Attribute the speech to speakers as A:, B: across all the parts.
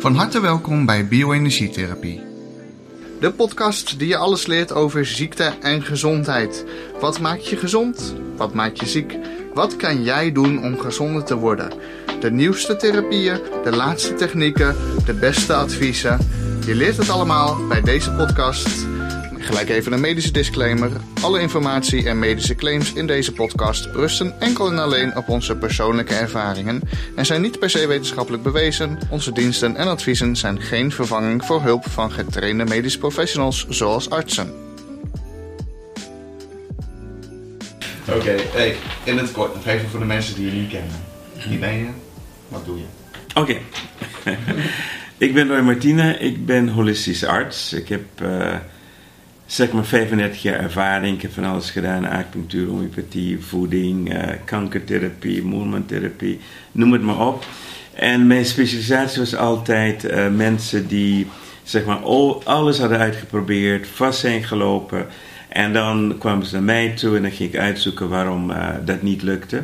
A: Van harte welkom bij Bioenergietherapie. De podcast die je alles leert over ziekte en gezondheid. Wat maakt je gezond? Wat maakt je ziek? Wat kan jij doen om gezonder te worden? De nieuwste therapieën, de laatste technieken, de beste adviezen. Je leert het allemaal bij deze podcast. Gelijk even een medische disclaimer. Alle informatie en medische claims in deze podcast rusten enkel en alleen op onze persoonlijke ervaringen en zijn niet per se wetenschappelijk bewezen. Onze diensten en adviezen zijn geen vervanging voor hulp van getrainde medische professionals zoals artsen.
B: Oké, hey, in het kort nog even voor de mensen die je niet kennen. Wie ben je? Wat doe je?
C: Oké. ik ben Roy Martina, ik ben holistisch arts. Ik heb uh, zeg maar 35 jaar ervaring. Ik heb van alles gedaan: acupunctuur, homeopathie, voeding, uh, kankertherapie, moermantherapie, noem het maar op. En mijn specialisatie was altijd uh, mensen die zeg maar alles hadden uitgeprobeerd, vast zijn gelopen. En dan kwamen ze naar mij toe en dan ging ik uitzoeken waarom dat niet lukte.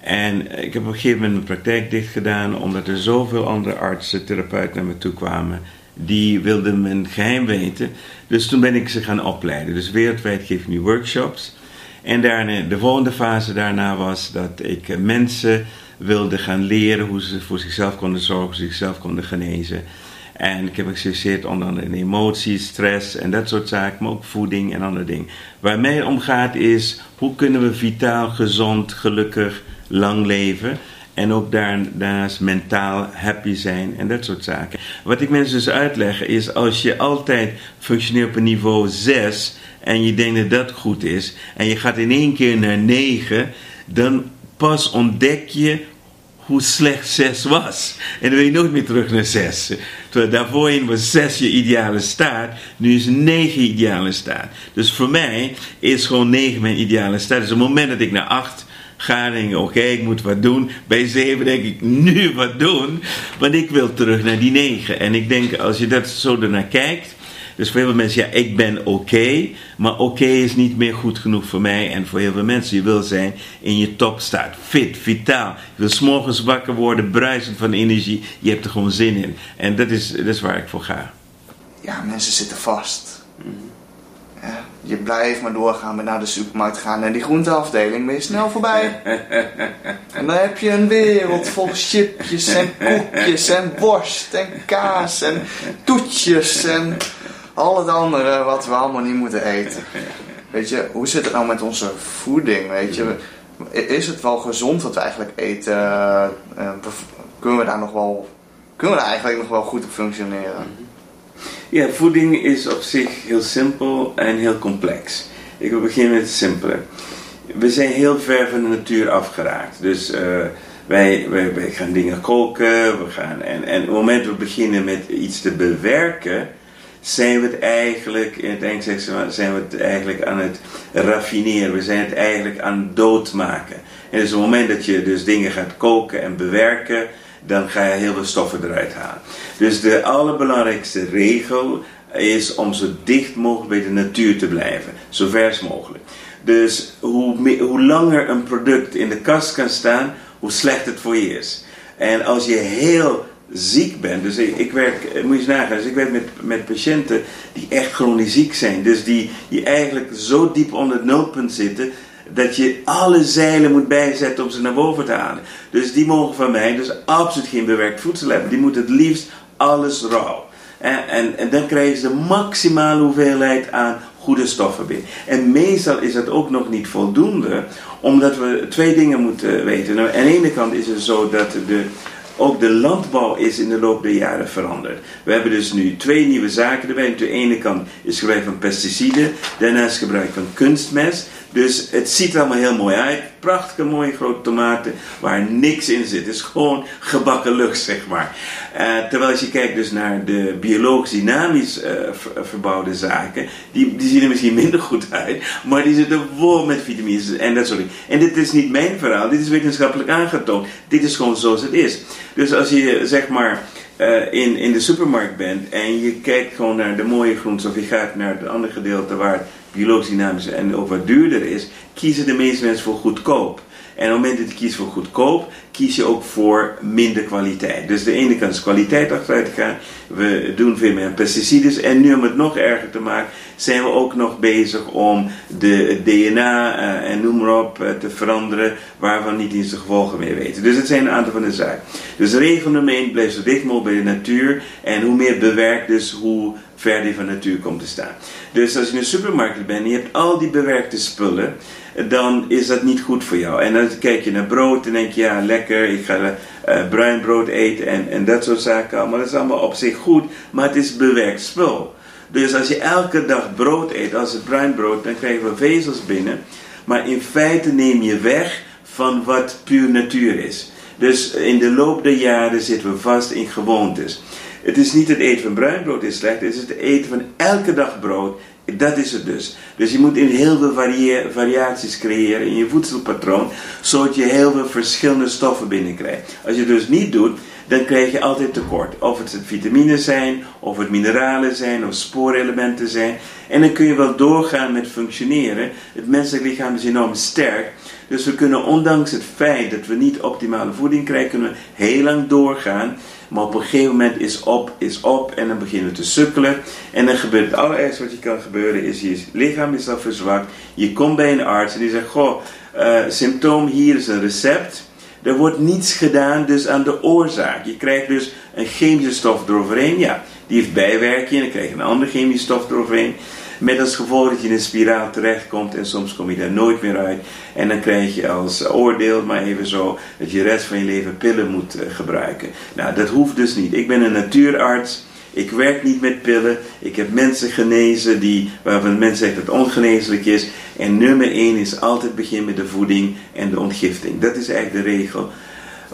C: En ik heb op een gegeven moment mijn praktijk dicht gedaan, omdat er zoveel andere artsen, therapeuten naar me toe kwamen. Die wilden mijn geheim weten. Dus toen ben ik ze gaan opleiden. Dus wereldwijd geef ik nu workshops. En daarna, de volgende fase daarna was dat ik mensen wilde gaan leren hoe ze voor zichzelf konden zorgen, hoe ze zichzelf konden genezen. En ik heb gespecialiseerd onder andere in emoties, stress en dat soort zaken, maar ook voeding en andere dingen. Waar mij om gaat is, hoe kunnen we vitaal, gezond, gelukkig, lang leven. En ook daarnaast mentaal happy zijn en dat soort zaken. Wat ik mensen dus uitleg is, als je altijd functioneert op een niveau 6 en je denkt dat dat goed is, en je gaat in één keer naar 9, dan pas ontdek je hoe slecht 6 was. En dan wil je nooit meer terug naar 6. Terwijl daarvoor was 6 je ideale staat, nu is 9 ideale staat. Dus voor mij is gewoon 9 mijn ideale staat. Dus op het moment dat ik naar 8 ga denken, oké, ik moet wat doen. Bij 7 denk ik, nu wat doen. Want ik wil terug naar die 9. En ik denk, als je dat zo ernaar kijkt. Dus voor heel veel mensen, ja, ik ben oké. maar oké is niet meer goed genoeg voor mij. En voor heel veel mensen, je wil zijn in je topstaat. Fit, vitaal. Je wil s'morgens wakker worden, bruisend van energie. Je hebt er gewoon zin in. En dat is, dat is waar ik voor ga.
A: Ja, mensen zitten vast. Ja, je blijft maar doorgaan met naar de supermarkt gaan en die groenteafdeling ben je snel voorbij. en dan heb je een wereld vol chipjes en koekjes en worst en kaas en toetjes en al het andere wat we allemaal niet moeten eten. Weet je, hoe zit het nou met onze voeding? Weet je, is het wel gezond wat we eigenlijk eten? Uh, kunnen we daar nog wel, kunnen we daar eigenlijk nog wel goed op functioneren?
C: Ja, voeding is op zich heel simpel en heel complex. Ik wil beginnen met het simpele. We zijn heel ver van de natuur afgeraakt. Dus wij, wij, wij, gaan dingen koken. We gaan, en, en op het moment dat we beginnen met iets te bewerken, zijn we het eigenlijk, in het Engels zijn we het eigenlijk aan het raffineren. We zijn het eigenlijk aan het doodmaken. En dus op het moment dat je dus dingen gaat koken en bewerken, dan ga je heel veel stoffen eruit halen. Dus de allerbelangrijkste regel is om zo dicht mogelijk bij de natuur te blijven, zo vers mogelijk. Dus hoe, hoe langer een product in de kast kan staan, hoe slecht het voor je is. En als je heel ziek bent, dus ik, werk, moet je eens nagaan, dus ik werk met, met patiënten die echt chronisch ziek zijn, dus die, die eigenlijk zo diep onder het nulpunt zitten dat je alle zeilen moet bijzetten om ze naar boven te halen. Dus die mogen van mij dus absoluut geen bewerkt voedsel hebben. Die moeten het liefst alles rauw. En, en, en dan krijgen ze de maximale hoeveelheid aan goede stoffen binnen. En meestal is dat ook nog niet voldoende, omdat we twee dingen moeten weten. Nou, aan de ene kant is het zo dat de, ook de landbouw is in de loop der jaren veranderd. We hebben dus nu twee nieuwe zaken erbij. Aan de ene kant is gebruik van pesticiden, daarnaast gebruik van kunstmest. Dus het ziet allemaal heel mooi uit. Prachtige mooie grote tomaten waar niks in zit. Het is gewoon gebakken lucht, zeg maar. Uh, terwijl als je kijkt dus naar de biologisch dynamisch uh, verbouwde zaken, die, die zien er misschien minder goed uit, maar die zitten vol met vitamines en dat soort dingen. En dit is niet mijn verhaal, dit is wetenschappelijk aangetoond. Dit is gewoon zoals het is. Dus als je zeg maar uh, in, in de supermarkt bent en je kijkt gewoon naar de mooie groenten of je gaat naar het andere gedeelte waar biologisch dynamisch en ook wat duurder is, kiezen de meeste mensen voor goedkoop. En op het moment dat je kiest voor goedkoop, kies je ook voor minder kwaliteit. Dus de ene kant is kwaliteit achteruit gaan. We doen veel meer pesticides. En nu om het nog erger te maken, zijn we ook nog bezig om de DNA uh, en noem maar op uh, te veranderen, waarvan niet eens de gevolgen meer weten. Dus het zijn een aantal van de zaken. Dus regel nummer 1, blijf zo dicht mogelijk bij de natuur. En hoe meer bewerkt, dus hoe je van de natuur komt te staan. Dus als je in een supermarkt bent en je hebt al die bewerkte spullen, dan is dat niet goed voor jou. En dan kijk je naar brood en denk je, ja lekker, ik ga uh, bruin brood eten en, en dat soort zaken allemaal. Dat is allemaal op zich goed, maar het is bewerkt spul. Dus als je elke dag brood eet, als het bruin brood, dan krijgen we vezels binnen. Maar in feite neem je weg van wat puur natuur is. Dus in de loop der jaren zitten we vast in gewoontes. Het is niet het eten van bruin brood is slecht, het is het eten van elke dag brood. Dat is het dus. Dus je moet in heel veel variaties creëren in je voedselpatroon, zodat je heel veel verschillende stoffen binnenkrijgt. Als je het dus niet doet, dan krijg je altijd tekort. Of het vitamines zijn, of het mineralen zijn, of spoorelementen zijn. En dan kun je wel doorgaan met functioneren. Het menselijk lichaam is enorm sterk. Dus we kunnen ondanks het feit dat we niet optimale voeding krijgen, kunnen we heel lang doorgaan. Maar op een gegeven moment is op, is op en dan beginnen we te sukkelen. En dan gebeurt het allerergste wat je kan gebeuren is je lichaam is al verzwakt. Je komt bij een arts en die zegt, goh, uh, symptoom hier is een recept. Er wordt niets gedaan dus aan de oorzaak. Je krijgt dus een chemische stof eroverheen. Ja, die heeft bijwerking. Dan krijg je een andere chemische stof eroverheen. Met als gevolg dat je in een spiraal terechtkomt en soms kom je daar nooit meer uit. En dan krijg je als oordeel, maar even zo, dat je de rest van je leven pillen moet uh, gebruiken. Nou, dat hoeft dus niet. Ik ben een natuurarts. Ik werk niet met pillen. Ik heb mensen genezen die, waarvan mensen zeggen dat het ongeneeslijk is. En nummer 1 is altijd beginnen met de voeding en de ontgifting. Dat is eigenlijk de regel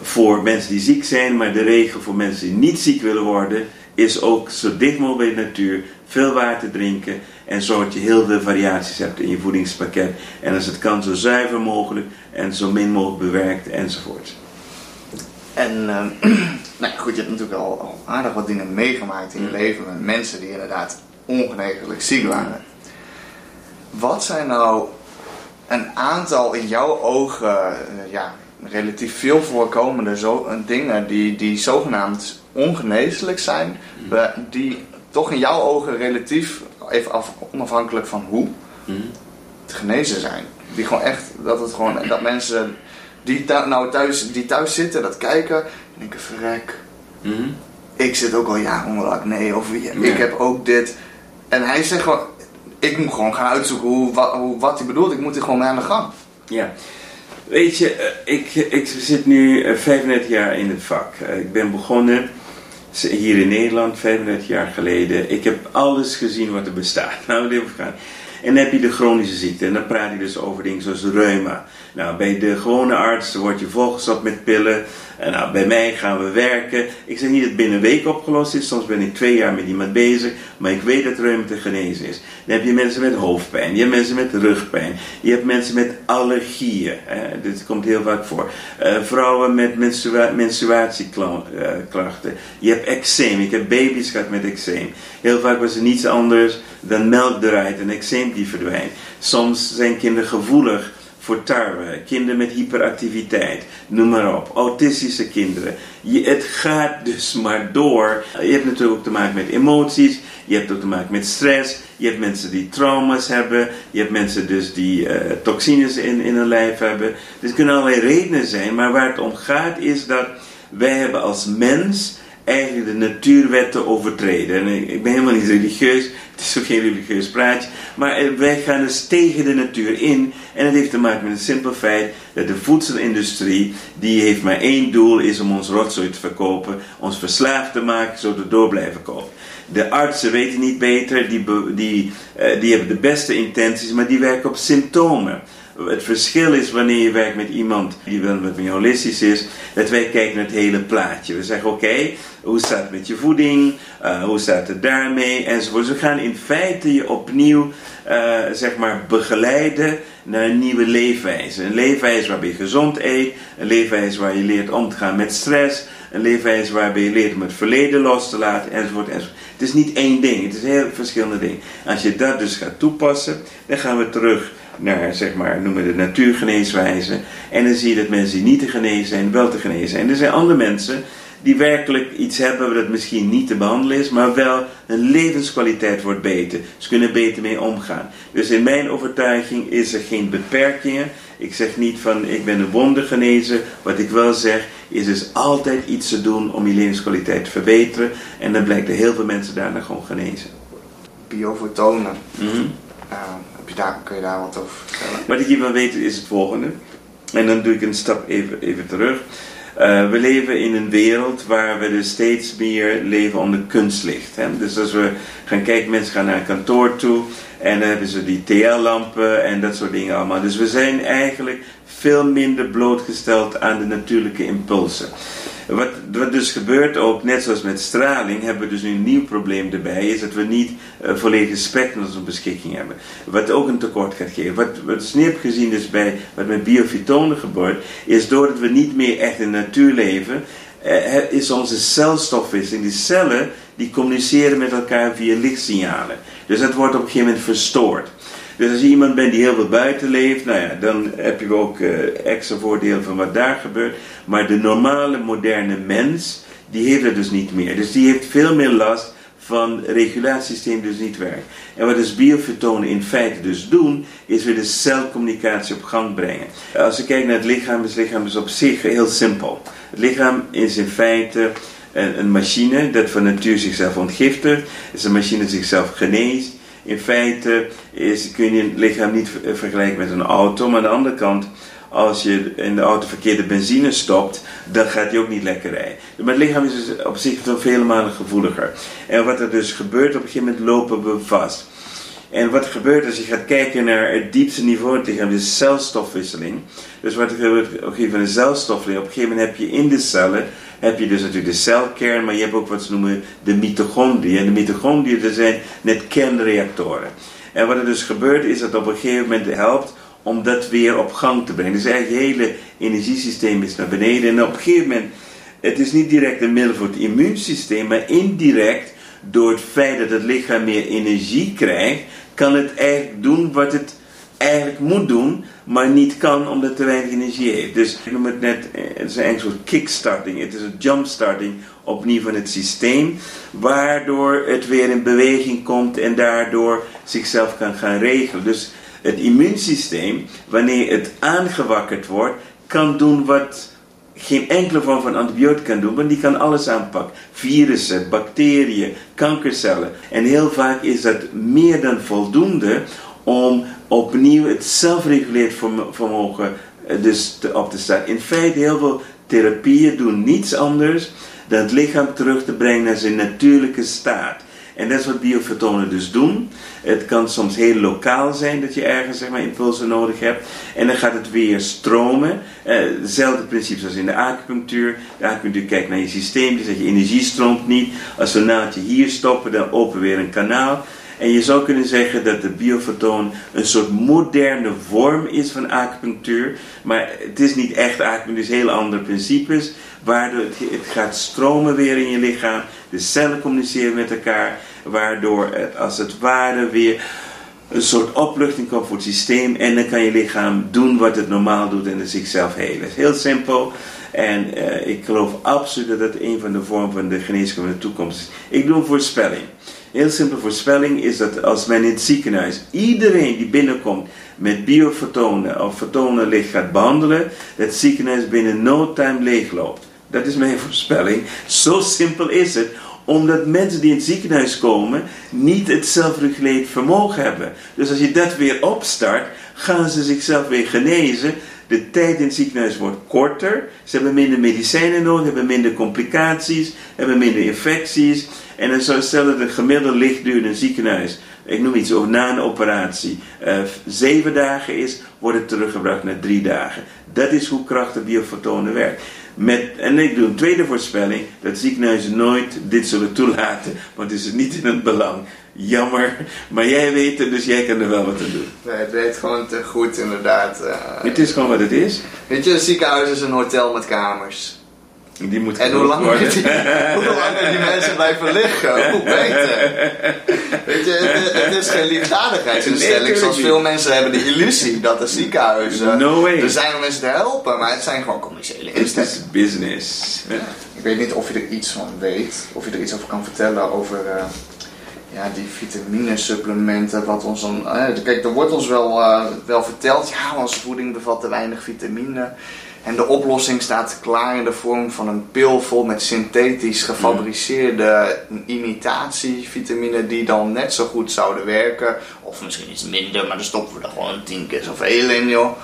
C: voor mensen die ziek zijn. Maar de regel voor mensen die niet ziek willen worden is ook zo dicht mogelijk bij de natuur. Veel water drinken en zorg dat je heel veel variaties hebt in je voedingspakket. En als het kan zo zuiver mogelijk en zo min mogelijk bewerkt enzovoort.
A: En uh, nou goed, je hebt natuurlijk al, al, aardig wat dingen meegemaakt in je mm. leven met mensen die inderdaad ongeneeslijk ziek waren. Wat zijn nou een aantal in jouw ogen uh, ja, relatief veel voorkomende zo, uh, dingen die, die zogenaamd ongeneeslijk zijn, mm. die toch in jouw ogen relatief, even af, onafhankelijk van hoe, mm. te genezen zijn? Die gewoon echt, dat het gewoon, dat mensen die, nou thuis, die thuis zitten, dat kijken, en denken: verrek. Mm Ik zit ook al jaren onder acne, of ik heb ook dit. En hij zegt gewoon: ik moet gewoon gaan uitzoeken hoe, wat, hoe, wat hij bedoelt, ik moet er gewoon mee aan de gang.
C: Ja. Weet je, eh, ik, ik zit nu 35 eh, jaar in het vak. Eh, ik ben begonnen hier in Nederland 35 jaar geleden. Ik heb alles gezien wat er bestaat. Nou. En dan heb je de chronische ziekte. En dan praat je dus over dingen zoals reuma. Nou, bij de gewone arts word je volgestopt met pillen. Nou, bij mij gaan we werken. Ik zeg niet dat het binnen een week opgelost is. Soms ben ik twee jaar met iemand bezig. Maar ik weet dat reuma te genezen is. Dan heb je mensen met hoofdpijn. Je hebt mensen met rugpijn. Je hebt mensen met allergieën. Hè. Dit komt heel vaak voor. Uh, vrouwen met menstrua menstruatieklachten. Je hebt eczeem. Ik heb baby's gehad met eczeem. Heel vaak was er niets anders dan melk eruit en eczeem die verdwijnt. Soms zijn kinderen gevoelig voor tarwe, kinderen met hyperactiviteit, noem maar op, autistische kinderen. Je, het gaat dus maar door. Je hebt natuurlijk ook te maken met emoties, je hebt ook te maken met stress, je hebt mensen die trauma's hebben, je hebt mensen dus die uh, toxines in, in hun lijf hebben. Dus kunnen allerlei redenen zijn, maar waar het om gaat is dat wij hebben als mens eigenlijk de natuurwetten overtreden. En ik ben helemaal niet religieus, het is ook geen religieus praatje, maar eh, wij gaan dus tegen de natuur in. En het heeft te maken met het simpele feit dat de voedselindustrie, die heeft maar één doel, is om ons rotzooi te verkopen, ons verslaafd te maken, zodat we door blijven kopen. De artsen weten niet beter, die, die, uh, die hebben de beste intenties, maar die werken op symptomen. Het verschil is wanneer je werkt met iemand die wel met meer holistisch is, dat wij kijken naar het hele plaatje. We zeggen: oké, hoe staat het met je voeding? Uh, hoe staat het daarmee? Enzovoort. Dus we gaan in feite je opnieuw uh, zeg maar begeleiden naar een nieuwe leefwijze. Een leefwijze waarbij je gezond eet, een leefwijze waar je leert om te gaan met stress, een leefwijze waarbij je leert om het verleden los te laten, enzovoort, enzovoort. Het is niet één ding, het is heel verschillende dingen. Als je dat dus gaat toepassen, dan gaan we terug naar, zeg maar, noemen we de natuurgeneeswijze. En dan zie je dat mensen die niet te genezen zijn, wel te genezen zijn. Er zijn andere mensen die werkelijk iets hebben dat misschien niet te behandelen is, maar wel hun levenskwaliteit wordt beter. Ze kunnen beter mee omgaan. Dus in mijn overtuiging is er geen beperkingen. Ik zeg niet van ik ben een wondergenezer. Wat ik wel zeg is dus altijd iets te doen om je levenskwaliteit te verbeteren. En dan blijkt er heel veel mensen daarna gewoon genezen.
A: Biofotonen.
C: Mhm.
A: Uh, heb je daar, kun je daar wat over vertellen?
C: Wat ik hiervan weet is het volgende. En dan doe ik een stap even, even terug. Uh, we leven in een wereld waar we dus steeds meer leven onder kunstlicht. Hè? Dus als we gaan kijken, mensen gaan naar een kantoor toe en dan hebben ze die TL-lampen en dat soort dingen allemaal. Dus we zijn eigenlijk veel minder blootgesteld aan de natuurlijke impulsen. Wat, wat dus gebeurt ook, net zoals met straling, hebben we dus nu een nieuw probleem erbij, is dat we niet uh, volledige spectrum tot beschikking hebben. Wat ook een tekort gaat geven. Wat, wat heb gezien is bij wat met biofitonen gebeurt, is doordat we niet meer echt in de natuur leven, uh, is onze celstofwisseling, die cellen, die communiceren met elkaar via lichtsignalen. Dus dat wordt op een gegeven moment verstoord. Dus als je iemand bent die heel veel buiten leeft, nou ja, dan heb je ook uh, extra voordeel van wat daar gebeurt. Maar de normale, moderne mens, die heeft het dus niet meer. Dus die heeft veel meer last van regulatiesysteem dus niet werkt. En wat dus biofitonen in feite dus doen, is weer de celcommunicatie op gang brengen. Als je kijkt naar het lichaam, is het lichaam dus op zich heel simpel. Het lichaam is in feite een, een machine dat van natuur zichzelf ontgiftigt. Is een machine dat zichzelf geneest. In feite is, kun je het lichaam niet vergelijken met een auto, maar aan de andere kant, als je in de auto verkeerde benzine stopt, dan gaat die ook niet lekker rijden. Maar het lichaam is dus op zich veel malen gevoeliger. En wat er dus gebeurt, op een gegeven moment lopen we vast. En wat gebeurt als je gaat kijken naar het diepste niveau het lichaam, is celstofwisseling. Dus wat er gebeurt op een gegeven moment celstofwisseling, op een gegeven moment heb je in de cellen heb je dus natuurlijk de celkern, maar je hebt ook wat ze noemen de mitochondriën. En de mitochondriën dat zijn net kernreactoren. En wat er dus gebeurt is dat op een gegeven moment helpt om dat weer op gang te brengen. Dus eigenlijk het hele energiesysteem is naar beneden. En op een gegeven moment, het is niet direct een middel voor het immuunsysteem, maar indirect door het feit dat het lichaam meer energie krijgt, kan het eigenlijk doen wat het eigenlijk moet doen, maar niet kan omdat het te weinig energie heeft. Dus ik noem het net, eh, het is een soort kickstarting, het is een jumpstarting opnieuw van het systeem, waardoor het weer in beweging komt en daardoor zichzelf kan gaan regelen. Dus het immuunsysteem, wanneer het aangewakkerd wordt, kan doen wat geen enkele vorm van antibiotica doen, want die kan alles aanpakken. Virussen, bacteriën, kankercellen. En heel vaak is dat meer dan voldoende om opnieuw het zelfreguleerd vermogen eh, dus te, op te staan. In feite, heel veel therapieën doen niets anders dan het lichaam terug te brengen naar zijn natuurlijke staat. En dat is wat biofotonen dus doen. Het kan soms heel lokaal zijn dat je ergens zeg maar, impulsen nodig hebt. En dan gaat het weer stromen. Eh, hetzelfde principe als in de acupunctuur. De acupunctuur kijkt naar je systeem. Die zegt je energie stroomt niet. Als we een naaldje hier stoppen, dan openen we weer een kanaal. En je zou kunnen zeggen dat de biofotoon een soort moderne vorm is van acupunctuur. Maar het is niet echt acupunctuur, het is heel andere principes. Waardoor het, gaat stromen weer in je lichaam. De cellen communiceren met elkaar. Waardoor het als het ware weer een soort opluchting komt voor het systeem. En dan kan je lichaam doen wat het normaal doet en het zichzelf helen. Heel simpel. En uh, ik geloof absoluut dat dat een van de vormen van de geneeskunde van de toekomst is. Ik doe een voorspelling heel simpele voorspelling is dat als men in het ziekenhuis iedereen die binnenkomt met biofotonen of fotonenlicht gaat behandelen, dat het ziekenhuis binnen no time leegloopt. Dat is mijn voorspelling. Zo simpel is het omdat mensen die in het ziekenhuis komen niet het zelfregulerend vermogen hebben. Dus als je dat weer opstart, gaan ze zichzelf weer genezen. De tijd in het ziekenhuis wordt korter. Ze hebben minder medicijnen nodig, hebben minder complicaties, hebben minder infecties. En dan zou stellen dat een gemiddelde lichtduur in een ziekenhuis, ik noem iets, over na een operatie, uh, zeven dagen is, wordt het teruggebracht naar drie dagen. Dat is hoe krachtig biofotonen werkt. Met, en ik doe een tweede voorspelling, dat ziekenhuizen nooit dit zullen toelaten, want het is niet in het belang. Jammer, maar jij weet het, dus jij kan er wel wat aan doen.
A: Nee, het weet gewoon te goed inderdaad. Uh,
C: het is gewoon wat het is.
A: Weet je, een ziekenhuis is een hotel met kamers.
C: Die moet
A: En hoe langer,
C: worden.
A: die, hoe langer die mensen blijven liggen, hoe beter. Weet je, het, het is geen liefdadigheidsinstelling
C: Nee,
A: zoals veel mensen hebben de illusie dat de ziekenhuizen
C: No way.
A: er zijn om mensen te helpen, maar het zijn gewoon commerciële
C: Het
A: instellingen.
C: is business.
A: Ik weet niet of je er iets van weet, of je er iets over kan vertellen over eh, ja, die vitaminesupplementen. Wat ons dan, eh, kijk, er wordt ons wel, eh, wel verteld, ja, onze voeding bevat te weinig vitamine. En de oplossing staat klaar in de vorm van een pil vol met synthetisch gefabriceerde imitatievitamine die dan net zo goed zouden werken. Of misschien iets minder, maar dan stoppen we er gewoon tien keer zoveel in, joh.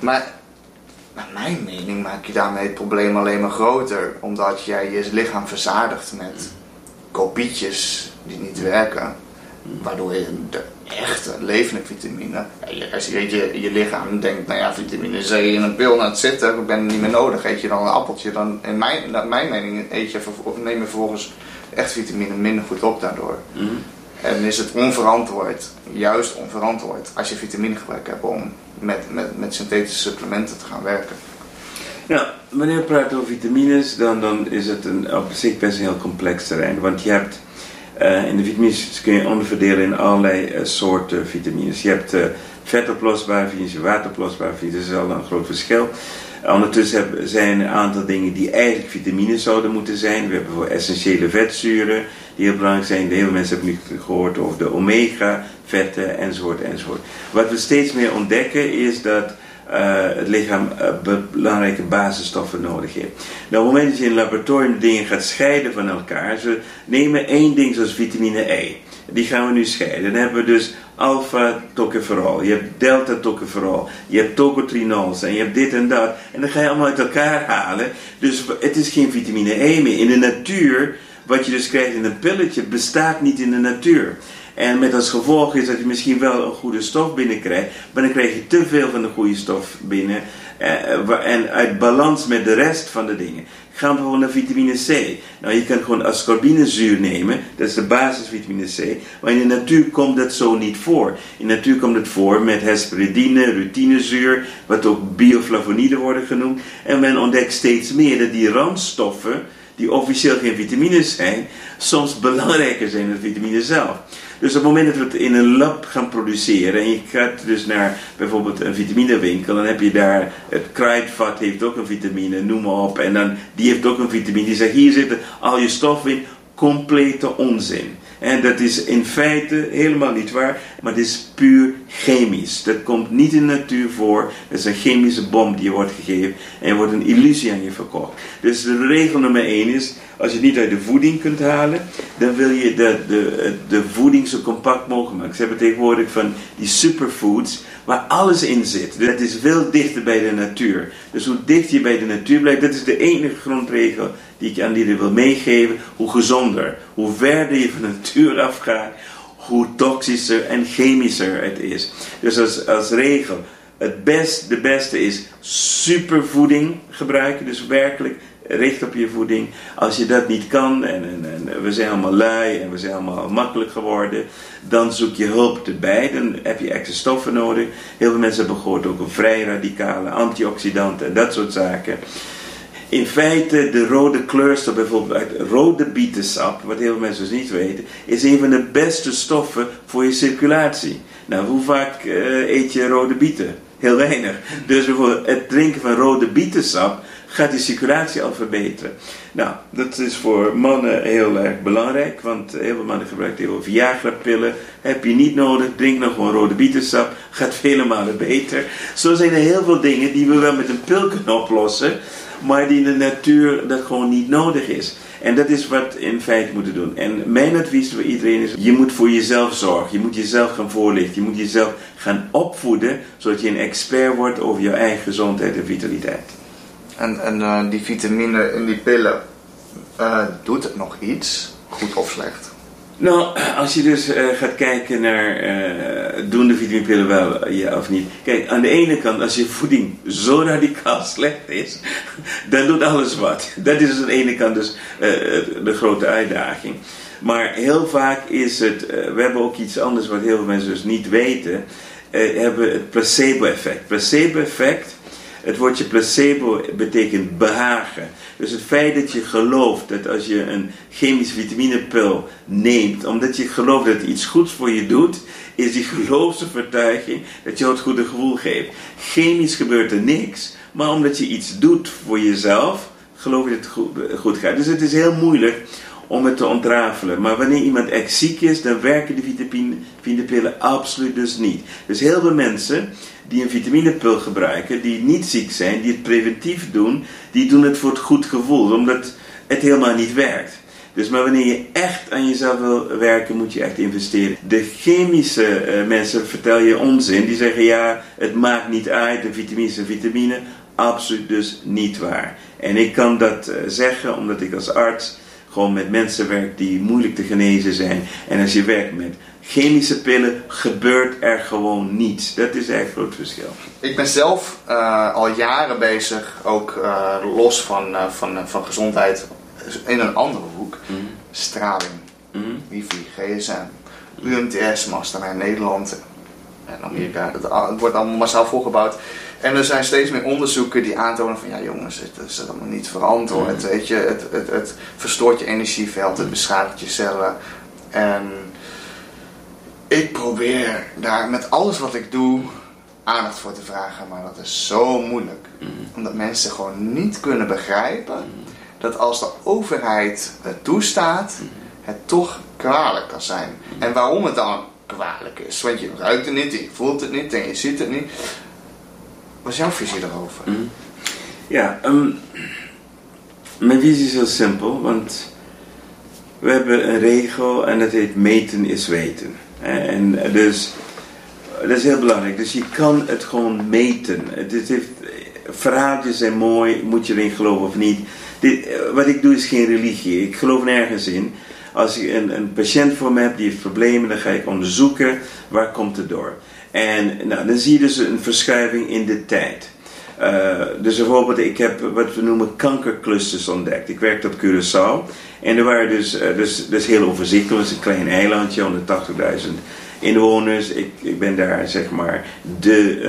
A: Maar naar mijn mening maak je daarmee het probleem alleen maar groter. Omdat jij je lichaam verzadigt met kopietjes die niet werken. Waardoor je de echte levende vitamine. ja, je- Als je, je, je lichaam denkt, nou ja, vitamine C in een pil, nou het zit er, ik ben het niet meer nodig. Eet je dan een appeltje, dan in mijn, naar mijn mening eet je, neem je vervolgens echt vitamine minder goed op daardoor.
C: Mhm.
A: En is het onverantwoord, juist onverantwoord, als je vitaminegebruik hebt om met, met, met synthetische supplementen te gaan werken.
C: Nou, wanneer we praten over vitamines, dan, dan is het een, op zich best een heel complex terrein. Want je hebt eh, in de vitamines kun je onderverdelen in allerlei eh, soorten vitamines. Je hebt eh vetoplosbare vitamines, wateroplosbare vitamines, dat is al een groot verschil. Ondertussen zijn er een aantal dingen die eigenlijk vitamines zouden moeten zijn. We hebben voor essentiële vetzuren die heel belangrijk zijn. Heel veel mensen hebben nu gehoord over de omega-vetten enzovoort enzovoort. Wat we steeds meer ontdekken is dat het lichaam eh, be- belangrijke basisstoffen nodig heeft. Nou, op het moment dat je in een laboratorium dingen gaat scheiden van elkaar, ze nemen één ding zoals vitamine E. Die gaan we nu scheiden. Dan hebben we dus alpha-tocopherol, je hebt delta-tocopherol, je hebt tocotrienols en je hebt dit en dat. En dan ga je allemaal uit elkaar halen. Dus het is geen vitamine E meer. In de natuur, wat je dus krijgt in een pilletje, bestaat niet in de natuur. En met als gevolg is dat je misschien wel een goede stof binnenkrijgt, maar dan krijg je te veel van de goede stof binnen. eh, en uit balans met de rest van de dingen. Gaan we bijvoorbeeld naar vitamine C. Nou, je kan gewoon ascorbinezuur nemen, dat is de basis vitamine C. Maar in de natuur komt dat zo niet voor. In de natuur komt het voor met hesperidine, rutinezuur, wat ook bioflavonoïden worden genoemd. En men ontdekt steeds meer dat die randstoffen, die officieel geen vitamines zijn, soms belangrijker zijn dan vitamine zelf. Dus op het moment dat we het in een lab gaan produceren en je gaat dus naar bijvoorbeeld een vitaminewinkel, dan heb je daar het kruidvat heeft ook een vitamine, noem maar op, en dan die heeft ook een vitamine. Die zegt hier zitten al je stoffen in, complete onzin. En dat is in feite helemaal niet waar, maar het is puur chemisch. Dat komt niet in de natuur voor. Dat is een chemische bom die je wordt gegeven en wordt een illusie aan je verkocht. Dus de regel nummer 1 is, als je niet uit de voeding kunt halen, dan wil je de, de, de voeding zo compact mogelijk maken. Ze hebben tegenwoordig van die superfoods waar alles in zit. Dat is veel dichter bij de natuur. Dus hoe dicht je bij de natuur blijft, dat is de enige grondregel die ik aan jullie wil meegeven. Hoe gezonder, hoe verder je van de natuur afgaat, hoe toxischer en chemischer het is. Dus als, als regel, het best, de beste is supervoeding gebruiken. Dus werkelijk richt op je voeding. Als je dat niet kan, en, en, en we zijn allemaal lui en we zijn allemaal makkelijk geworden, dan zoek je hulp erbij. Dan heb je extra stoffen nodig. Heel veel mensen hebben gehoord ook een vrij radicale antioxidanten en dat soort zaken. In feite, de rode kleurstof, bijvoorbeeld uit rode bietensap, wat heel veel mensen dus niet weten, is een van de beste stoffen voor je circulatie. Nou, hoe vaak eh, eet je rode bieten? Heel weinig. Dus bijvoorbeeld het drinken van rode bietensap gaat die circulatie al verbeteren. Nou, dat is voor mannen heel erg belangrijk, want heel veel mannen gebruiken heel veel Viagra-pillen. Heb je niet nodig, drink nog gewoon rode bietensap, gaat vele malen beter. Zo zijn er heel veel dingen die we wel met een pil kunnen oplossen, maar die in de natuur dat gewoon niet nodig is. En dat is wat we in feite moeten doen. En mijn advies voor iedereen is: je moet voor jezelf zorgen. Je moet jezelf gaan voorlichten. Je moet jezelf gaan opvoeden, zodat je een expert wordt over je eigen gezondheid en vitaliteit.
A: En, en eh, die vitamine in die pillen, eh, doet het nog iets? Goed of slecht?
C: Nou, als je dus eh, gaat kijken naar doen de vitaminepillen wel, ja of niet. Kijk, aan de ene kant, als je voeding zo radicaal slecht is, dan doet alles wat. Dat is aan de ene kant dus de grote uitdaging. Maar heel vaak is het, we hebben ook iets anders wat heel veel mensen dus niet weten, hebben het placebo-effect. Placebo-effect, Het woordje placebo betekent behagen. Dus het feit dat je gelooft dat als je een chemische vitaminepil neemt, omdat je gelooft dat iets goeds voor je doet, is die geloofsvertuiging dat je het goede gevoel geeft. Chemisch gebeurt er niks, maar omdat je iets doet voor jezelf, geloof je dat het goed gaat. Dus het is heel moeilijk om het te ontrafelen. Maar wanneer iemand echt ziek is, dan werken de vitaminepillen absoluut dus niet. Dus heel veel mensen die een vitaminepil gebruiken, die niet ziek zijn, die het preventief doen, die doen het voor het goed gevoel, omdat het helemaal niet werkt. Dus maar wanneer je echt aan jezelf wil werken, moet je echt investeren. De chemische uh, mensen vertel je onzin. Die zeggen ja, het maakt niet uit, een vitamine is een vitamine. Absoluut dus niet waar. En ik kan dat uh, zeggen omdat ik als arts gewoon met mensen werk die moeilijk te genezen zijn. En als je werkt met chemische pillen, gebeurt er gewoon niets. Dat is eigenlijk groot verschil.
A: Ik ben zelf uh, al jaren bezig, ook uh, los van, uh, van, van gezondheid, in een andere hoek. Mm. Straling, mm. wifi, gsm, UMTS-masten in Nederland en Amerika. Het, wordt allemaal massaal volgebouwd. En er zijn steeds meer onderzoeken die aantonen van ja jongens, het is allemaal niet verantwoord. Mm. Weet je, het, het, het verstoort je energieveld, het beschadigt je cellen. En ik probeer daar met alles wat ik doe aandacht voor te vragen, maar dat is zo moeilijk. Mm. Omdat mensen gewoon niet kunnen begrijpen mm. dat als de overheid het toestaat, het toch kwalijk kan zijn. En waarom het dan kwalijk is. Want je ruikt het niet, je voelt het niet en je ziet het niet. Wat is jouw visie daarover?
C: Mm. Ja, um, mijn visie is heel simpel, want we hebben een regel en dat heet meten is weten. En dus, dat is heel belangrijk. Dus je kan het gewoon meten. Het, heeft, verhaaltjes zijn mooi, moet je erin geloven of niet. Dit, wat ik doe is geen religie. Ik geloof nergens in. Als ik een, een patiënt voor me heb die heeft problemen, dan ga ik onderzoeken waar komt het door. En nou, dan zie je dus een verschuiving in de tijd. Uh, dus bijvoorbeeld, ik heb wat we noemen kankerclusters ontdekt. Ik werkte op Curaçao en er waren dus, uh, dus, dus heel overzichtelijk, een klein eilandje, 180.000 inwoners. Ik, ik ben daar zeg maar de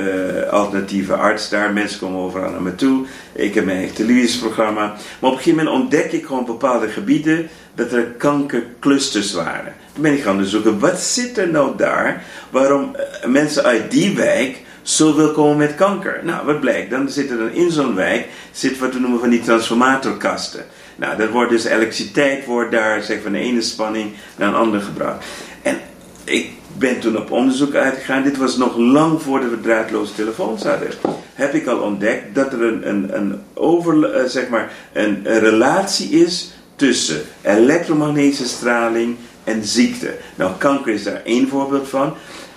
C: uh, alternatieve arts daar. Mensen komen overal naar me toe. Ik heb mijn eigen televisieprogramma. Maar op een gegeven moment ontdek ik gewoon bepaalde gebieden dat er kankerclusters waren. Toen ben ik gaan onderzoeken, wat zit er nou daar? Waarom mensen uit die wijk zoveel komen met kanker. Nou, wat blijkt? Dan zit er dan in zo'n wijk, zit wat we noemen van die transformatorkasten. Nou, dat wordt dus elektriciteit wordt daar zeg, van de ene spanning naar een andere gebracht. En ik ben toen op onderzoek uitgegaan. Dit was nog lang voordat we draadloze telefoons hadden. Heb ik al ontdekt dat er een, een, een, over, uh, zeg maar, een, relatie is tussen elektromagnetische straling en ziekte. Nou, kanker is daar één voorbeeld van.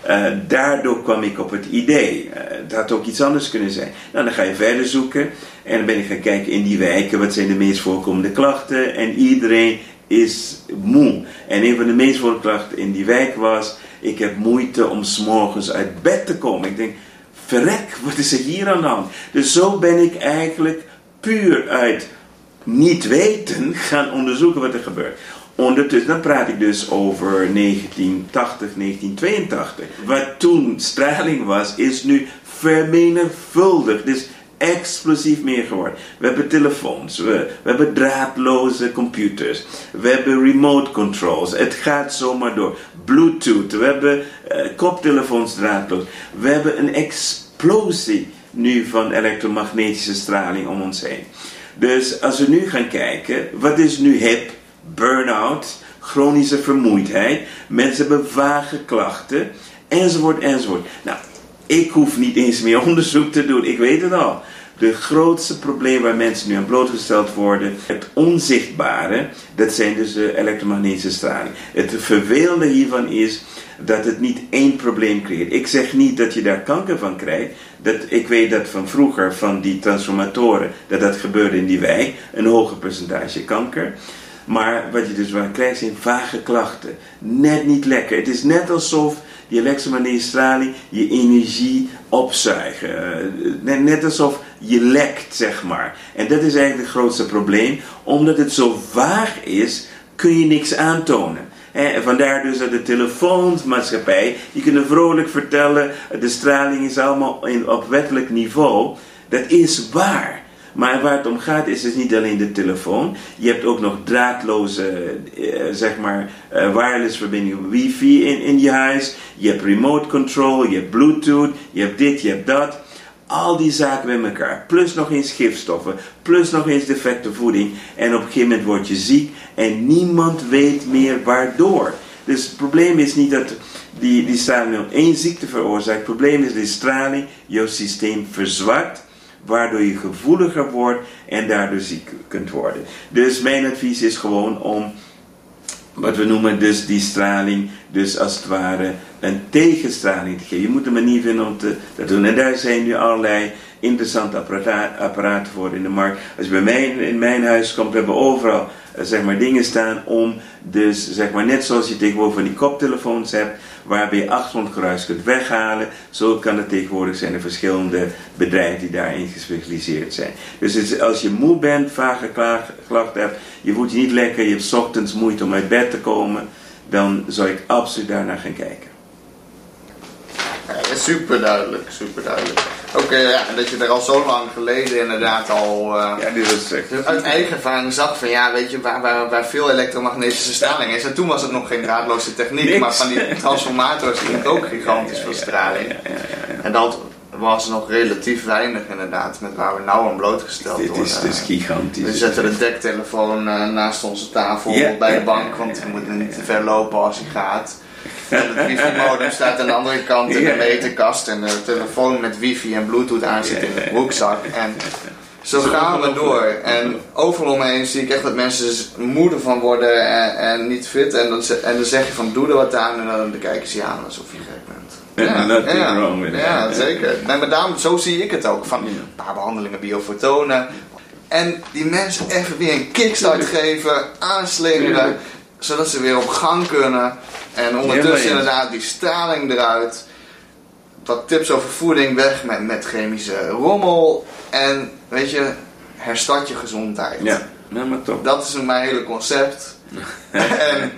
C: Uh, daardoor kwam ik op het idee. Uh, het had ook iets anders kunnen zijn. Nou, dan ga je verder zoeken. En dan ben ik gaan kijken in die wijken. Wat zijn de meest voorkomende klachten? En iedereen is moe. En een van de meest voorkomende klachten in die wijk was... Ik heb moeite om s'morgens uit bed te komen. Ik denk, verrek, wat is er hier aan de hand? Dus zo ben ik eigenlijk puur uit niet weten gaan onderzoeken wat er gebeurt. Ondertussen, dan praat ik dus over 1980, 1982. Wat toen straling was, is nu vermenigvuldigd. Dus explosief meer geworden. We hebben telefoons, we, we, hebben draadloze computers, we hebben remote controls. Het gaat zomaar door. Bluetooth, we hebben uh, koptelefoons draadloos. We hebben een explosie nu van elektromagnetische straling om ons heen. Dus als we nu gaan kijken, wat is nu hip? burn-out, chronische vermoeidheid, mensen hebben vage klachten, enzovoort, enzovoort. Nou, ik hoef niet eens meer onderzoek te doen, ik weet het al. De grootste probleem waar mensen nu aan blootgesteld worden, het onzichtbare, dat zijn dus de elektromagnetische straling. Het vervelende hiervan is dat het niet één probleem creëert. Ik zeg niet dat je daar kanker van krijgt. Dat, ik weet dat van vroeger, van die transformatoren, dat dat gebeurde in die wijk, een hoger percentage kanker. Maar wat je dus wel krijgt zijn vage klachten. Net niet lekker. Het is net alsof die elektromagnetische straling je energie opzuigen. Eh, net, alsof je lekt, zeg maar. En dat is eigenlijk het grootste probleem. Omdat het zo vaag is, kun je niks aantonen. En vandaar dus dat de telefoonmaatschappij, die kunnen vrolijk vertellen, de straling is allemaal in, op wettelijk niveau. Dat is waar. Maar waar het om gaat is dus niet alleen de telefoon. Je hebt ook nog draadloze, eh, zeg maar, eh, wireless verbinding, wifi in, in je huis. Je hebt remote control, je hebt bluetooth, je hebt dit, je hebt dat. Al die zaken bij elkaar. Plus nog eens gifstoffen. Plus nog eens defecte voeding. En op een gegeven moment word je ziek. En niemand weet meer waardoor. Dus het probleem is niet dat die, die straling één ziekte veroorzaakt. Het probleem is die straling jouw systeem verzwakt waardoor je gevoeliger wordt en daardoor ziek kunt worden. Dus mijn advies is gewoon om wat we noemen dus die straling, dus als het ware een tegenstraling te geven. Je moet een manier vinden om te, dat doen. En daar zijn nu allerlei interessante apparaten voor in de markt. Als je bij mij in mijn huis komt, hebben we overal zeg maar, dingen staan om dus zeg maar, net zoals je tegenwoordig van die koptelefoons hebt, waarbij je achtergrondgeruis kunt weghalen. Zo kan het tegenwoordig zijn er verschillende bedrijven die daarin gespecialiseerd zijn. Dus als je moe bent, vage klachten hebt, je voelt je niet lekker, je hebt ochtends moeite om uit bed te komen, dan zou ik absoluut daarnaar gaan kijken.
A: Ja, super duidelijk, super duidelijk. Ook uh, ja, dat je er al zo lang geleden inderdaad al uh,
C: ja, echt,
A: uit eigen ervaring zag van ja, weet je, waar, waar, waar veel elektromagnetische straling is. En toen was het nog geen draadloze techniek, maar van die transformators die ook gigantisch veel straling. En dat was nog relatief weinig inderdaad, met waar we nou aan blootgesteld
C: dit
A: worden.
C: Dit is dus gigantisch.
A: We zetten de dektelefoon uh, naast onze tafel bij de bank, want we moeten niet te ver lopen als hij gaat. En het wifi-modem staat aan de andere kant in de meterkast. En de telefoon met wifi en bluetooth aan zit in de broekzak. En zo gaan we door. En overal omheen zie ik echt dat mensen moeder van worden en, en niet fit. En dan, en dan zeg je van doe er wat aan. En dan kijken ze je aan alsof je gek bent.
C: Ja, ja, wrong with
A: ja zeker. Nee, maar daarom, zo zie ik het ook. Van een paar behandelingen biofotonen. En die mensen even weer een kickstart geven, aanslingeren. Zodat ze weer op gang kunnen. En ondertussen inderdaad die straling eruit. Wat tips over voeding weg met, met chemische rommel. En weet je, herstart je gezondheid.
C: Ja, maar toch.
A: Dat is mijn hele concept. en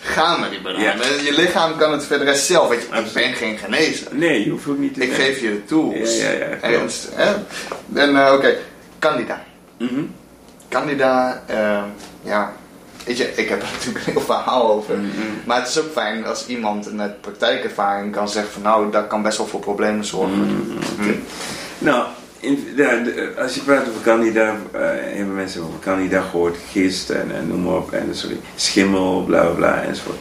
A: ga met die banaan. Ja. Je lichaam kan het verder zelf. Weet je, ik ben geen genezer.
C: Nee, je hoeft ook niet te
A: Ik geef je de tools.
C: Ja, ja, ja.
A: En, en uh, oké, okay. Candida.
C: Mm -hmm.
A: Candida, uh, ja, Weet je, ik heb er natuurlijk een heel verhaal over.
C: Mm-hmm.
A: Maar het is ook fijn als iemand met praktijkervaring kan zeggen van nou, dat kan best wel voor problemen zorgen.
C: Mm-hmm. Nou, in, als je praat over candida, uh, hebben mensen over candida gehoord, gist en, en, noem maar op, en sorry, schimmel, bla bla bla enzovoort.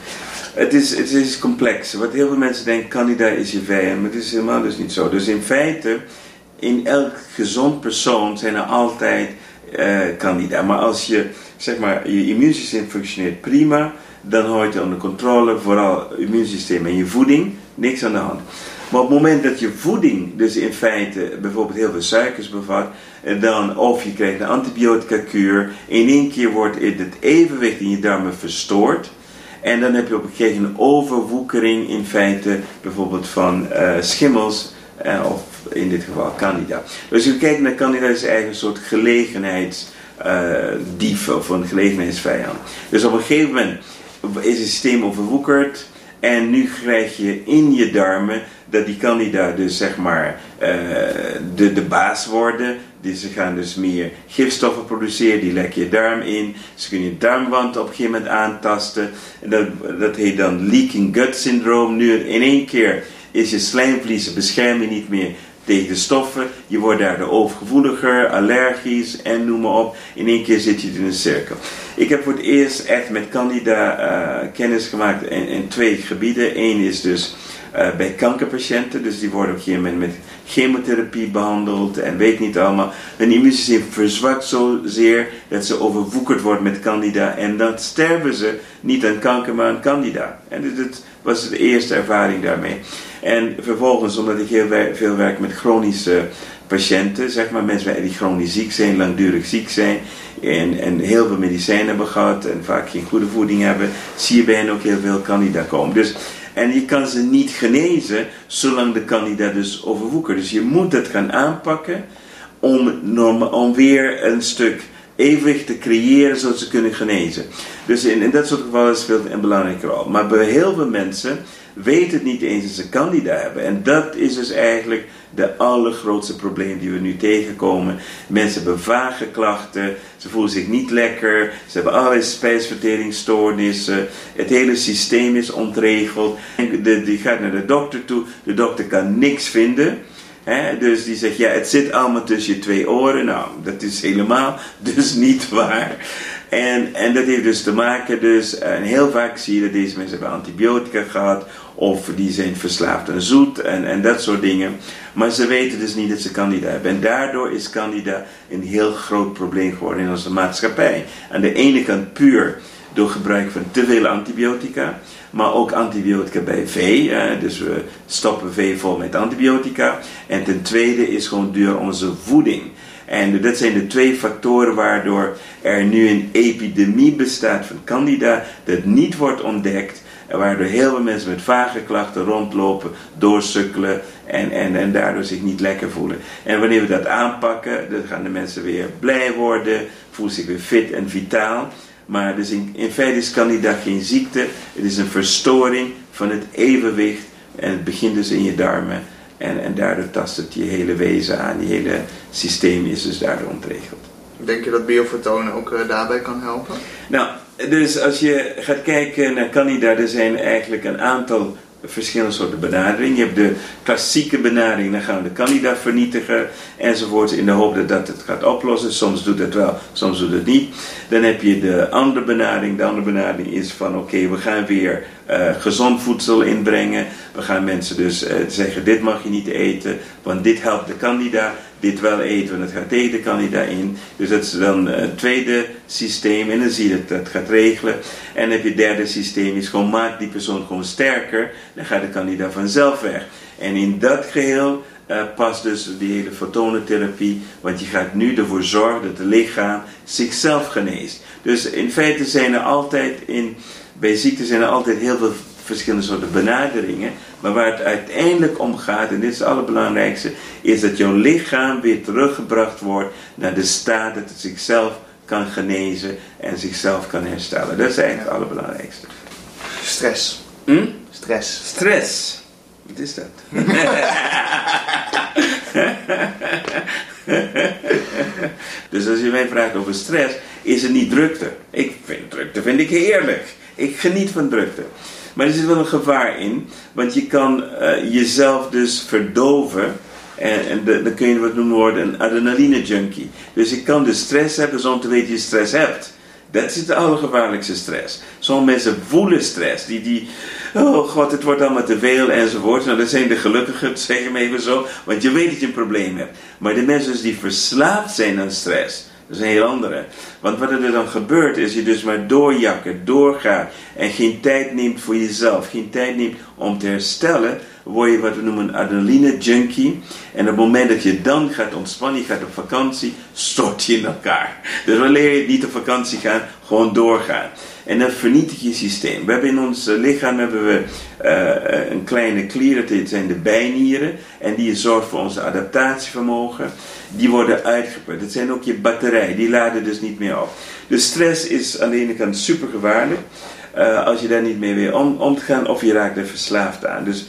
C: Het is, het is complex. Wat heel veel mensen denken, candida is je vijand, maar het is helemaal dus niet zo. Dus in feite, in elk gezond persoon zijn er altijd uh. Maar als je zeg maar, je immuunsysteem functioneert prima, dan hou je het onder controle, vooral immuunsysteem en je voeding, niks aan de hand. Maar op het moment dat je voeding dus in feite bijvoorbeeld heel veel suikers bevat, dan, of je krijgt een antibiotica kuur, in één keer wordt het evenwicht in je darmen verstoord. En dan heb je op een gegeven moment overwoekering in feite bijvoorbeeld van uh, schimmels, of in dit geval candida. Dus je kijkt naar candida is eigenlijk een soort gelegenheids uh, dief of een gelegenheidsvijand. Dus op een gegeven moment is het systeem overwoekerd en nu krijg je in je darmen dat die candida dus zeg maar uh, de, de baas worden. Die, ze gaan dus meer gifstoffen produceren, die lekken je darm in. Ze kunnen je darmwand op een gegeven moment aantasten. En dat, dat heet dan leaking gut syndroom. Nu in één keer is je slijmvliezen beschermen niet meer tegen de stoffen. Je wordt daardoor overgevoeliger, allergisch en noem maar op. In één keer zit je in een cirkel. Ik heb voor het eerst echt met Candida uh, kennis gemaakt in, twee gebieden. Eén is dus uh, bij kankerpatiënten, dus die worden op een gegeven moment met chemotherapie behandeld en weet niet allemaal. Hun immuunsysteem verzwakt zozeer dat ze overwoekerd wordt met Candida en dan sterven ze niet aan kanker, maar aan Candida. En dat was de eerste ervaring daarmee. En vervolgens, omdat ik heel veel werk met chronische patiënten, zeg maar mensen die chronisch ziek zijn, langdurig ziek zijn en, en heel veel medicijnen hebben gehad en vaak geen goede voeding hebben, zie je bij hen ook heel veel candida komen. Dus, en je kan ze niet genezen zolang de candida dus overwoekert. Dus je moet het gaan aanpakken om, om weer een stuk evenwicht te creëren zodat ze kunnen genezen. Dus in, in dat soort gevallen speelt het een belangrijke rol. Maar heel veel mensen weten het niet eens dat ze candida hebben. En dat is dus eigenlijk de allergrootste probleem die we nu tegenkomen. Mensen hebben vage klachten, ze voelen zich niet lekker, ze hebben allerlei spijsverteringsstoornissen, het hele systeem is ontregeld. En die gaat naar de dokter toe, de dokter kan niks vinden. Dus die zegt, ja, het zit allemaal tussen je twee oren. Nou, dat is helemaal dus niet waar. En, en dat heeft dus te maken, dus, en heel vaak zie je dat deze mensen hebben antibiotica gehad, of die zijn verslaafd aan zoet en, en dat soort dingen. Maar ze weten dus niet dat ze candida hebben. En daardoor is candida een heel groot probleem geworden in onze maatschappij. Aan de ene kant puur door gebruik van te veel antibiotica, maar ook antibiotica bij vee. dus we stoppen vee vol met antibiotica. En ten tweede is gewoon duur onze voeding. En dat zijn de twee factoren waardoor er nu een epidemie bestaat van candida dat niet wordt ontdekt. Waardoor heel veel mensen met vage klachten rondlopen, doorsukkelen en, en, en daardoor zich niet lekker voelen. En wanneer we dat aanpakken, dan gaan de mensen weer blij worden, voelen zich weer fit en vitaal. Maar dus in, in feite is candida geen ziekte, het is een verstoring van het evenwicht en het begint dus in je darmen. En, en daardoor tast het je hele wezen aan, je hele systeem is dus daardoor ontregeld.
A: Denk je dat biofotonen ook uh, daarbij kan helpen?
C: Nou, dus als je gaat kijken naar Candida, er zijn eigenlijk een aantal verschillende soorten benaderingen. Je hebt de klassieke benadering, dan gaan we de Candida vernietigen enzovoort in de hoop dat dat het gaat oplossen. Soms doet het wel, soms doet het niet. Dan heb je de andere benadering. De andere benadering is van oké, we gaan weer uh, gezond voedsel inbrengen. We gaan mensen dus uh, zeggen dit mag je niet eten, want dit helpt de Candida dit wel eten, want het gaat tegen de candida in. Dus dat is dan het tweede systeem en dan zie je dat dat gaat regelen. En dan heb je het derde systeem, is gewoon maak die persoon gewoon sterker, dan gaat de candida vanzelf weg. En in dat geheel uh, past dus die hele fotonentherapie, want je gaat nu ervoor zorgen dat het lichaam zichzelf geneest. Dus in feite zijn er altijd in, bij ziekte zijn er altijd heel veel verschillende soorten benaderingen. Maar waar het uiteindelijk om gaat, en dit is het allerbelangrijkste, is dat jouw lichaam weer teruggebracht wordt naar de staat dat het zichzelf kan genezen en zichzelf kan herstellen. Dat is eigenlijk het allerbelangrijkste.
A: Stress.
C: Hm?
A: Stress.
C: Stress. Wat is dat? dus als je mij vraagt over stress, is het niet drukte. Ik vind drukte vind ik heerlijk. Ik geniet van drukte. Maar er zit wel een gevaar in, want je kan uh, jezelf dus verdoven. En, en de, dan kun je wat noemen worden een adrenaline junkie. Dus je kan dus stress hebben zonder te weten dat je stress hebt. Dat is de allergevaarlijkste stress. Sommige mensen voelen stress. Die, die, oh god, het wordt allemaal te veel enzovoort. Nou, dat zijn de gelukkigen, zeg ik even zo. Want je weet dat je een probleem hebt. Maar de mensen dus die verslaafd zijn aan stress dat is een heel andere. Want wat er dan gebeurt is je dus maar doorjakken, doorgaat en geen tijd neemt voor jezelf, geen tijd neemt om te herstellen, word je wat we noemen een adrenaline junkie. En op het moment dat je dan gaat ontspannen, je gaat op vakantie, stort je in elkaar. Dus wanneer je niet op vakantie gaat, gewoon doorgaan. En dan vernietig je systeem. We hebben in ons lichaam hebben we, uh, een kleine klier, dat zijn de bijnieren. En die zorgt voor onze adaptatievermogen. Die worden uitgeput. Dat zijn ook je batterijen, die laden dus niet meer op. Dus stress is aan de ene kant super gevaarlijk. Uh, als je daar niet mee weer om, om te gaan, of je raakt er verslaafd aan. Dus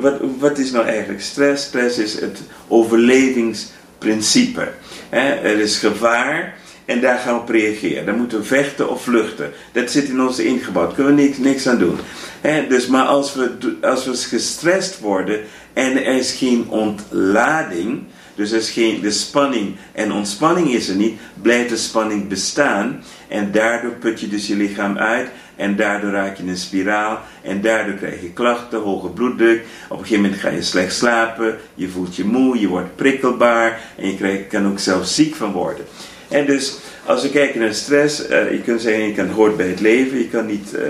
C: wat, wat is nou eigenlijk stress? Stress is het overlevingsprincipe. er is gevaar en daar gaan we op reageren. Dan moeten we vechten of vluchten. Dat zit in ons ingebouwd. Kunnen we niks, niks aan doen. dus, maar als we, als we gestrest worden en er is geen ontlading. Dus er is geen, de spanning en ontspanning is er niet, blijft de spanning bestaan. En daardoor put je dus je lichaam uit. En daardoor raak je in een spiraal. En daardoor krijg je klachten, hoge bloeddruk. Op een gegeven moment ga je slecht slapen. Je voelt je moe, je wordt prikkelbaar. En je krijg, kan ook zelf ziek van worden. En dus als we kijken naar stress, uh, je kunt zeggen, je kan hoort bij het leven, je kan niet uh,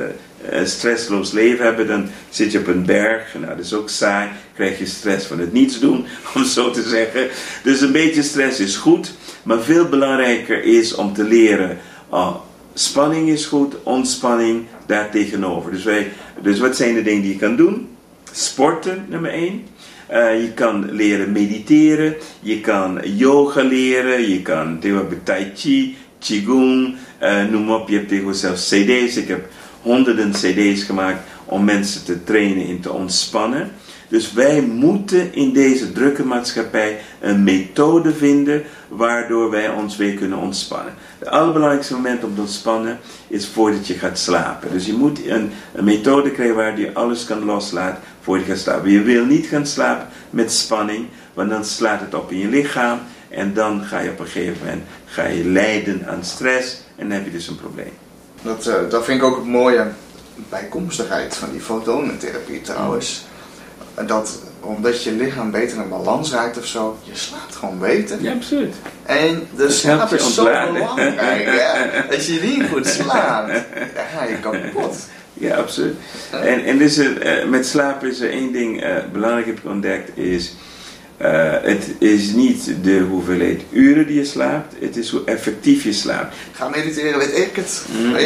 C: een stressloos leven hebben, dan zit je op een berg, nou dat is ook saai, krijg je stress van het niets doen, om zo te zeggen. Dus een beetje stress is goed, maar veel belangrijker is om te leren, oh, spanning is goed, ontspanning daartegenover. Dus, wij, dus wat zijn de dingen die je kan doen? Sporten, nummer 1. Uh, je kan leren mediteren, je kan yoga leren, je kan tai chi, Qigong, uh, noem op. Je hebt tegenwoordig zelfs CD's. Ik heb honderden CD's gemaakt om mensen te trainen in te ontspannen. Dus wij moeten in deze drukke maatschappij een methode vinden waardoor wij ons weer kunnen ontspannen. Het allerbelangrijkste moment om te ontspannen is voordat je gaat slapen. Dus je moet een, een methode krijgen waar je alles kan loslaten voordat je gaat slapen. Je wil niet gaan slapen met spanning, want dan slaat het op in je lichaam en dan ga je op een gegeven moment ga je lijden aan stress en dan heb je dus een probleem.
A: Dat, uh, dat vind ik ook het mooie bijkomstigheid van die fotonentherapie trouwens. Dat omdat je lichaam beter in balans raakt of zo, je slaapt gewoon beter.
C: Ja, absoluut.
A: En de slaap is zo belangrijk. Als je niet goed slaapt, dan ga je kapot.
C: Ja, absoluut. En, en dus, uh, met slaap is er één ding uh, belangrijk heb ik ontdekt, is uh, het is niet de hoeveelheid uren die je slaapt, het is hoe effectief je slaapt.
A: Ga mediteren, weet ik het. Mm.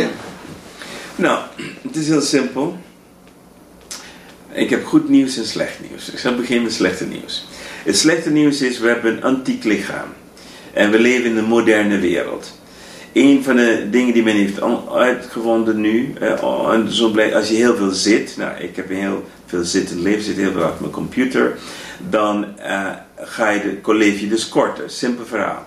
C: Nou, het is heel simpel. Ik heb goed nieuws en slecht nieuws. Ik zal beginnen met slechte nieuws. Het slechte nieuws is, we hebben een antiek lichaam. En we leven in een moderne wereld. Een van de dingen die men heeft uitgevonden nu, eh, als je heel veel zit, nou ik heb heel veel zitten leven, zit heel veel achter mijn computer, dan uh, ga je de, leef dus korter. Simpel verhaal.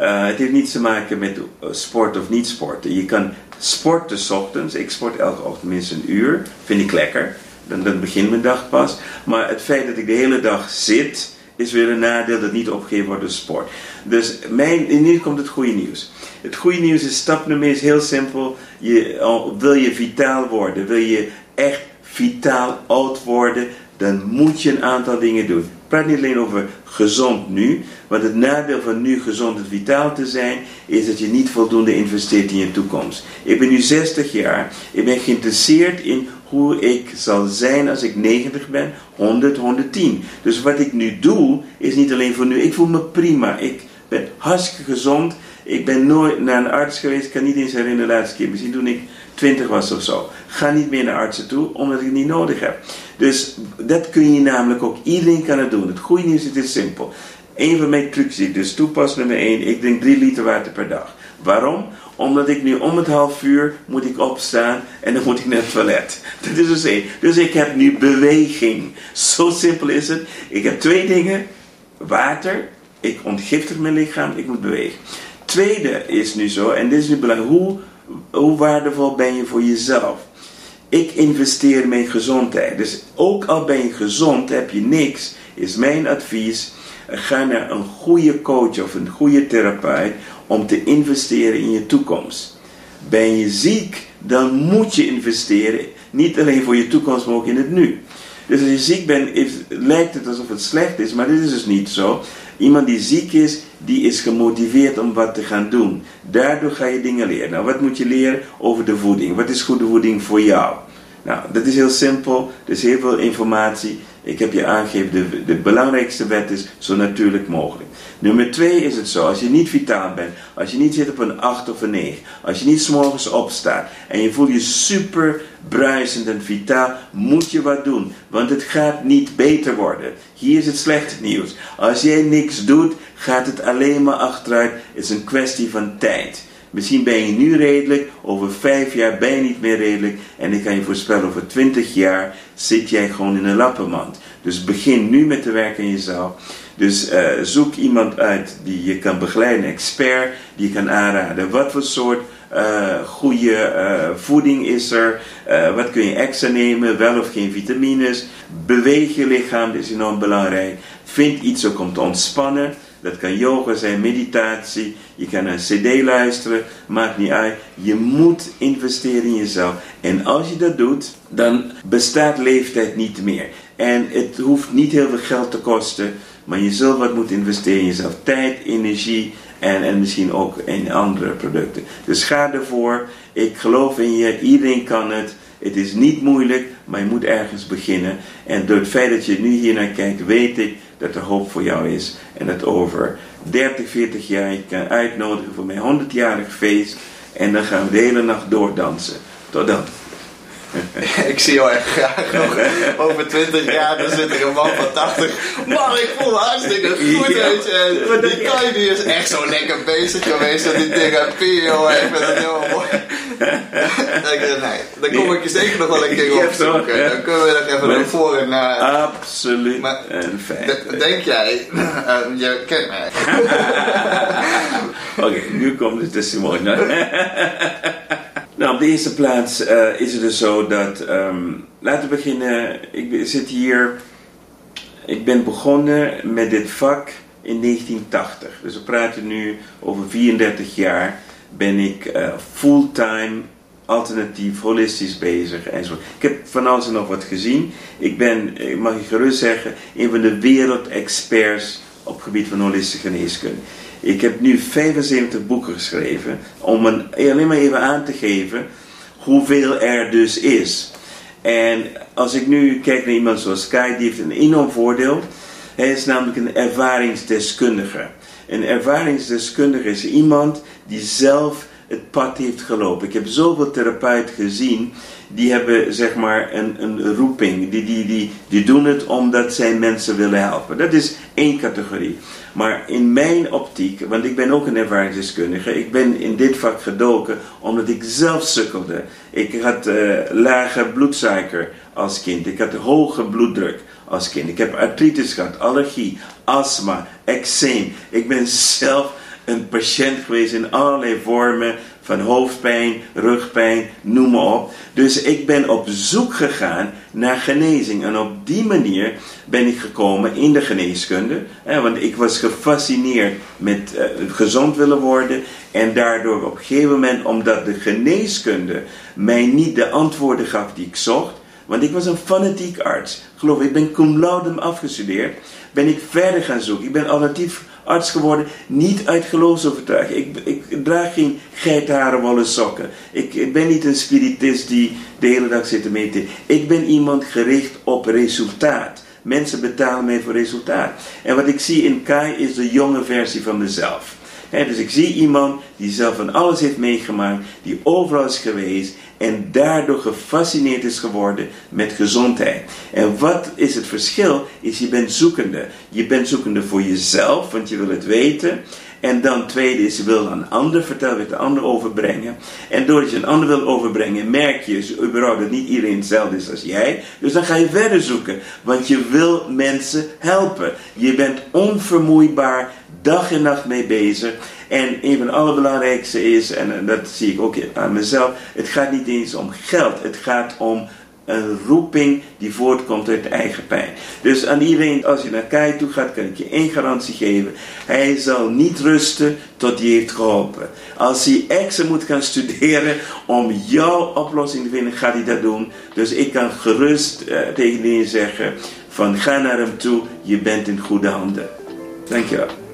C: Uh, het heeft niets te maken met sport of niet sporten. Je kan sporten s ochtends. Ik sport elke ochtend minstens een uur. Vind ik lekker. Dan, dan begint mijn dag pas. Maar het feit dat ik de hele dag zit, is weer een nadeel dat niet opgegeven wordt door sport. Dus mijn, nu komt het goede nieuws. Het goede nieuws is stap nummer is heel simpel. Je, wil je vitaal worden, wil je echt vitaal oud worden, dan moet je een aantal dingen doen. Ik praat niet alleen over gezond nu, want het nadeel van nu gezond en vitaal te zijn, is dat je niet voldoende investeert in je toekomst. Ik ben nu 60 jaar, ik ben geïnteresseerd in hoe ik zal zijn als ik 90 ben, 100, 110. Dus wat ik nu doe, is niet alleen voor nu. Ik voel me prima. Ik ben hartstikke gezond. Ik ben nooit naar een arts geweest. Ik kan niet eens herinneren de laatste keer. Misschien toen ik 20 was of zo. Ga niet meer naar artsen toe, omdat ik het niet nodig heb. Dus dat kun je namelijk ook. Iedereen kan het doen. Het goede nieuws is, het is simpel. Een van mijn trucs die ik dus toepas, nummer 1. Ik drink 3 liter water per dag. Waarom? Omdat ik nu om het half uur moet ik opstaan en dan moet ik naar het toilet. Dat is dus één. Dus ik heb nu beweging. Zo simpel is het. Ik heb twee dingen. Water. Ik ontgiftig mijn lichaam. Ik moet bewegen. Tweede is nu zo, en dit is nu belangrijk. Hoe, hoe waardevol ben je voor jezelf? Ik investeer in mijn gezondheid. Dus ook al ben je gezond, heb je niks, is mijn advies. Ga naar een goede coach of een goede therapeut om te investeren in je toekomst. Ben je ziek, dan moet je investeren. Niet alleen voor je toekomst, maar ook in het nu. Dus als je ziek bent, lijkt het alsof het slecht is, maar dit is dus niet zo. Iemand die ziek is, die is gemotiveerd om wat te gaan doen. Daardoor ga je dingen leren. Nou, wat moet je leren over de voeding? Wat is goede voeding voor jou? Nou, dat is heel simpel. Er is heel veel informatie. Ik heb je aangegeven, de, de belangrijkste wet is zo natuurlijk mogelijk. Nummer twee is het zo, als je niet vitaal bent, als je niet zit op een 8 of een 9, als je niet s'morgens opstaat en je voelt je super bruisend en vitaal, moet je wat doen. Want het gaat niet beter worden. Hier is het slechte nieuws. Als jij niks doet, gaat het alleen maar achteruit. Het is een kwestie van tijd. Misschien ben je nu redelijk, over vijf jaar ben je niet meer redelijk. En ik kan je voorspellen, over twintig jaar zit jij gewoon in een lappenmand. Dus begin nu met te werken aan jezelf. Dus uh, zoek iemand uit die je kan begeleiden, expert, die je kan aanraden. Wat voor soort uh, goede uh, voeding is er? wat kun je extra nemen? Wel of geen vitamines? Beweeg je lichaam, dat is enorm belangrijk. Vind iets ook om te ontspannen. Dat kan yoga zijn, meditatie. Je kan een cd luisteren. Maakt niet uit. Je moet investeren in jezelf. En als je dat doet, dan bestaat leeftijd niet meer. En het hoeft niet heel veel geld te kosten. Maar je zult wat moeten investeren in jezelf. Tijd, energie en, en misschien ook in andere producten. Dus ga ervoor. Ik geloof in je. Iedereen kan het. Het is niet moeilijk, maar je moet ergens beginnen. En door het feit dat je nu hier naar kijkt, weet ik dat er hoop voor jou is. En dat over 30, 40 jaar je kan uitnodigen voor mijn 100-jarig feest. En dan gaan we de hele nacht doordansen. Tot dan.
A: ik zie jou echt graag nog over 20 jaar, dan zit er een man van 80. Man, ik voel me hartstikke goed, weet je. Die? Kai die is echt zo lekker bezig geweest met die therapie, joh. Ik vind het heel mooi. Nee, dan kom ik je zeker nog wel een keer opzoeken. Dan kunnen we nog even naar voor en naar...
C: Absoluut
A: Maar-
C: een feit.
A: Denk jij, eh, je kent mij.
C: Oké, nu komt het testimonial. Nou, op de eerste plaats eh, is het dus zo dat. ehm, laten we beginnen. Ik zit hier. Ik ben begonnen met dit vak in 1980. Dus we praten nu over 34 jaar. Ben ik eh, fulltime alternatief, holistisch bezig enzovoort. Ik heb van alles en nog wat gezien. Ik ben, eh, mag je gerust zeggen, een van de wereldexperts op het gebied van holistische geneeskunde. Ik heb nu 75 boeken geschreven om een, alleen maar even aan te geven hoeveel er dus is. En als ik nu kijk naar iemand zoals Kai, die heeft een enorm voordeel. Hij is namelijk een ervaringsdeskundige. Een ervaringsdeskundige is iemand die zelf het pad heeft gelopen. Ik heb zoveel therapeuten gezien die hebben zeg maar een, een roeping. Die, die, die, die doen het omdat zij mensen willen helpen. Dat is één categorie. Maar in mijn optiek, want ik ben ook een ervaringsdeskundige, ik ben in dit vak gedoken omdat ik zelf sukkelde. Ik had eh, lage bloedsuiker als kind, ik had hoge bloeddruk als kind, ik heb artritis gehad, allergie, astma, eczeem. Ik ben zelf een patiënt geweest in allerlei vormen van hoofdpijn, rugpijn, noem maar op. Dus ik ben op zoek gegaan naar genezing. En op die manier ben ik gekomen in de geneeskunde. Hè, want ik was gefascineerd met eh, gezond willen worden. En daardoor op een gegeven moment, omdat de geneeskunde mij niet de antwoorden gaf die ik zocht. Want ik was een fanatiek arts. Geloof ik, ben cum laude afgestudeerd. Ben ik verder gaan zoeken. Ik ben alternatief arts geworden, niet uit geloofsovertuiging. Ik, ik draag geen geitharen wollen sokken. Ik, ik ben niet een spiritist die de hele dag zit te meten. Ik ben iemand gericht op resultaat. Mensen betalen mij voor resultaat. En wat ik zie in Kai is de jonge versie van mezelf. Dus ik zie iemand die zelf van alles heeft meegemaakt, die overal is geweest en daardoor gefascineerd is geworden met gezondheid. En wat is het verschil? Is je bent zoekende. Je bent zoekende voor jezelf, want je wil het weten. En dan tweede is, je wil een ander vertellen, wil de ander overbrengen. En doordat je een ander wil overbrengen, merk je überhaupt dat niet iedereen hetzelfde is als jij. Dus dan ga je verder zoeken, want je wil mensen helpen. Je bent onvermoeibaar, dag en nacht mee bezig. En een van de allerbelangrijkste is, en dat zie ik ook aan mezelf, het gaat niet eens om geld, het gaat om een roeping die voortkomt uit eigen pijn. Dus aan iedereen, als je naar Kai toe gaat, kan ik je één garantie geven. Hij zal niet rusten tot hij heeft geholpen. Als hij extra moet gaan studeren om jouw oplossing te vinden, gaat hij dat doen. Dus ik kan gerust eh, tegen iedereen zeggen van ga naar hem toe, je bent in goede handen. Dankjewel.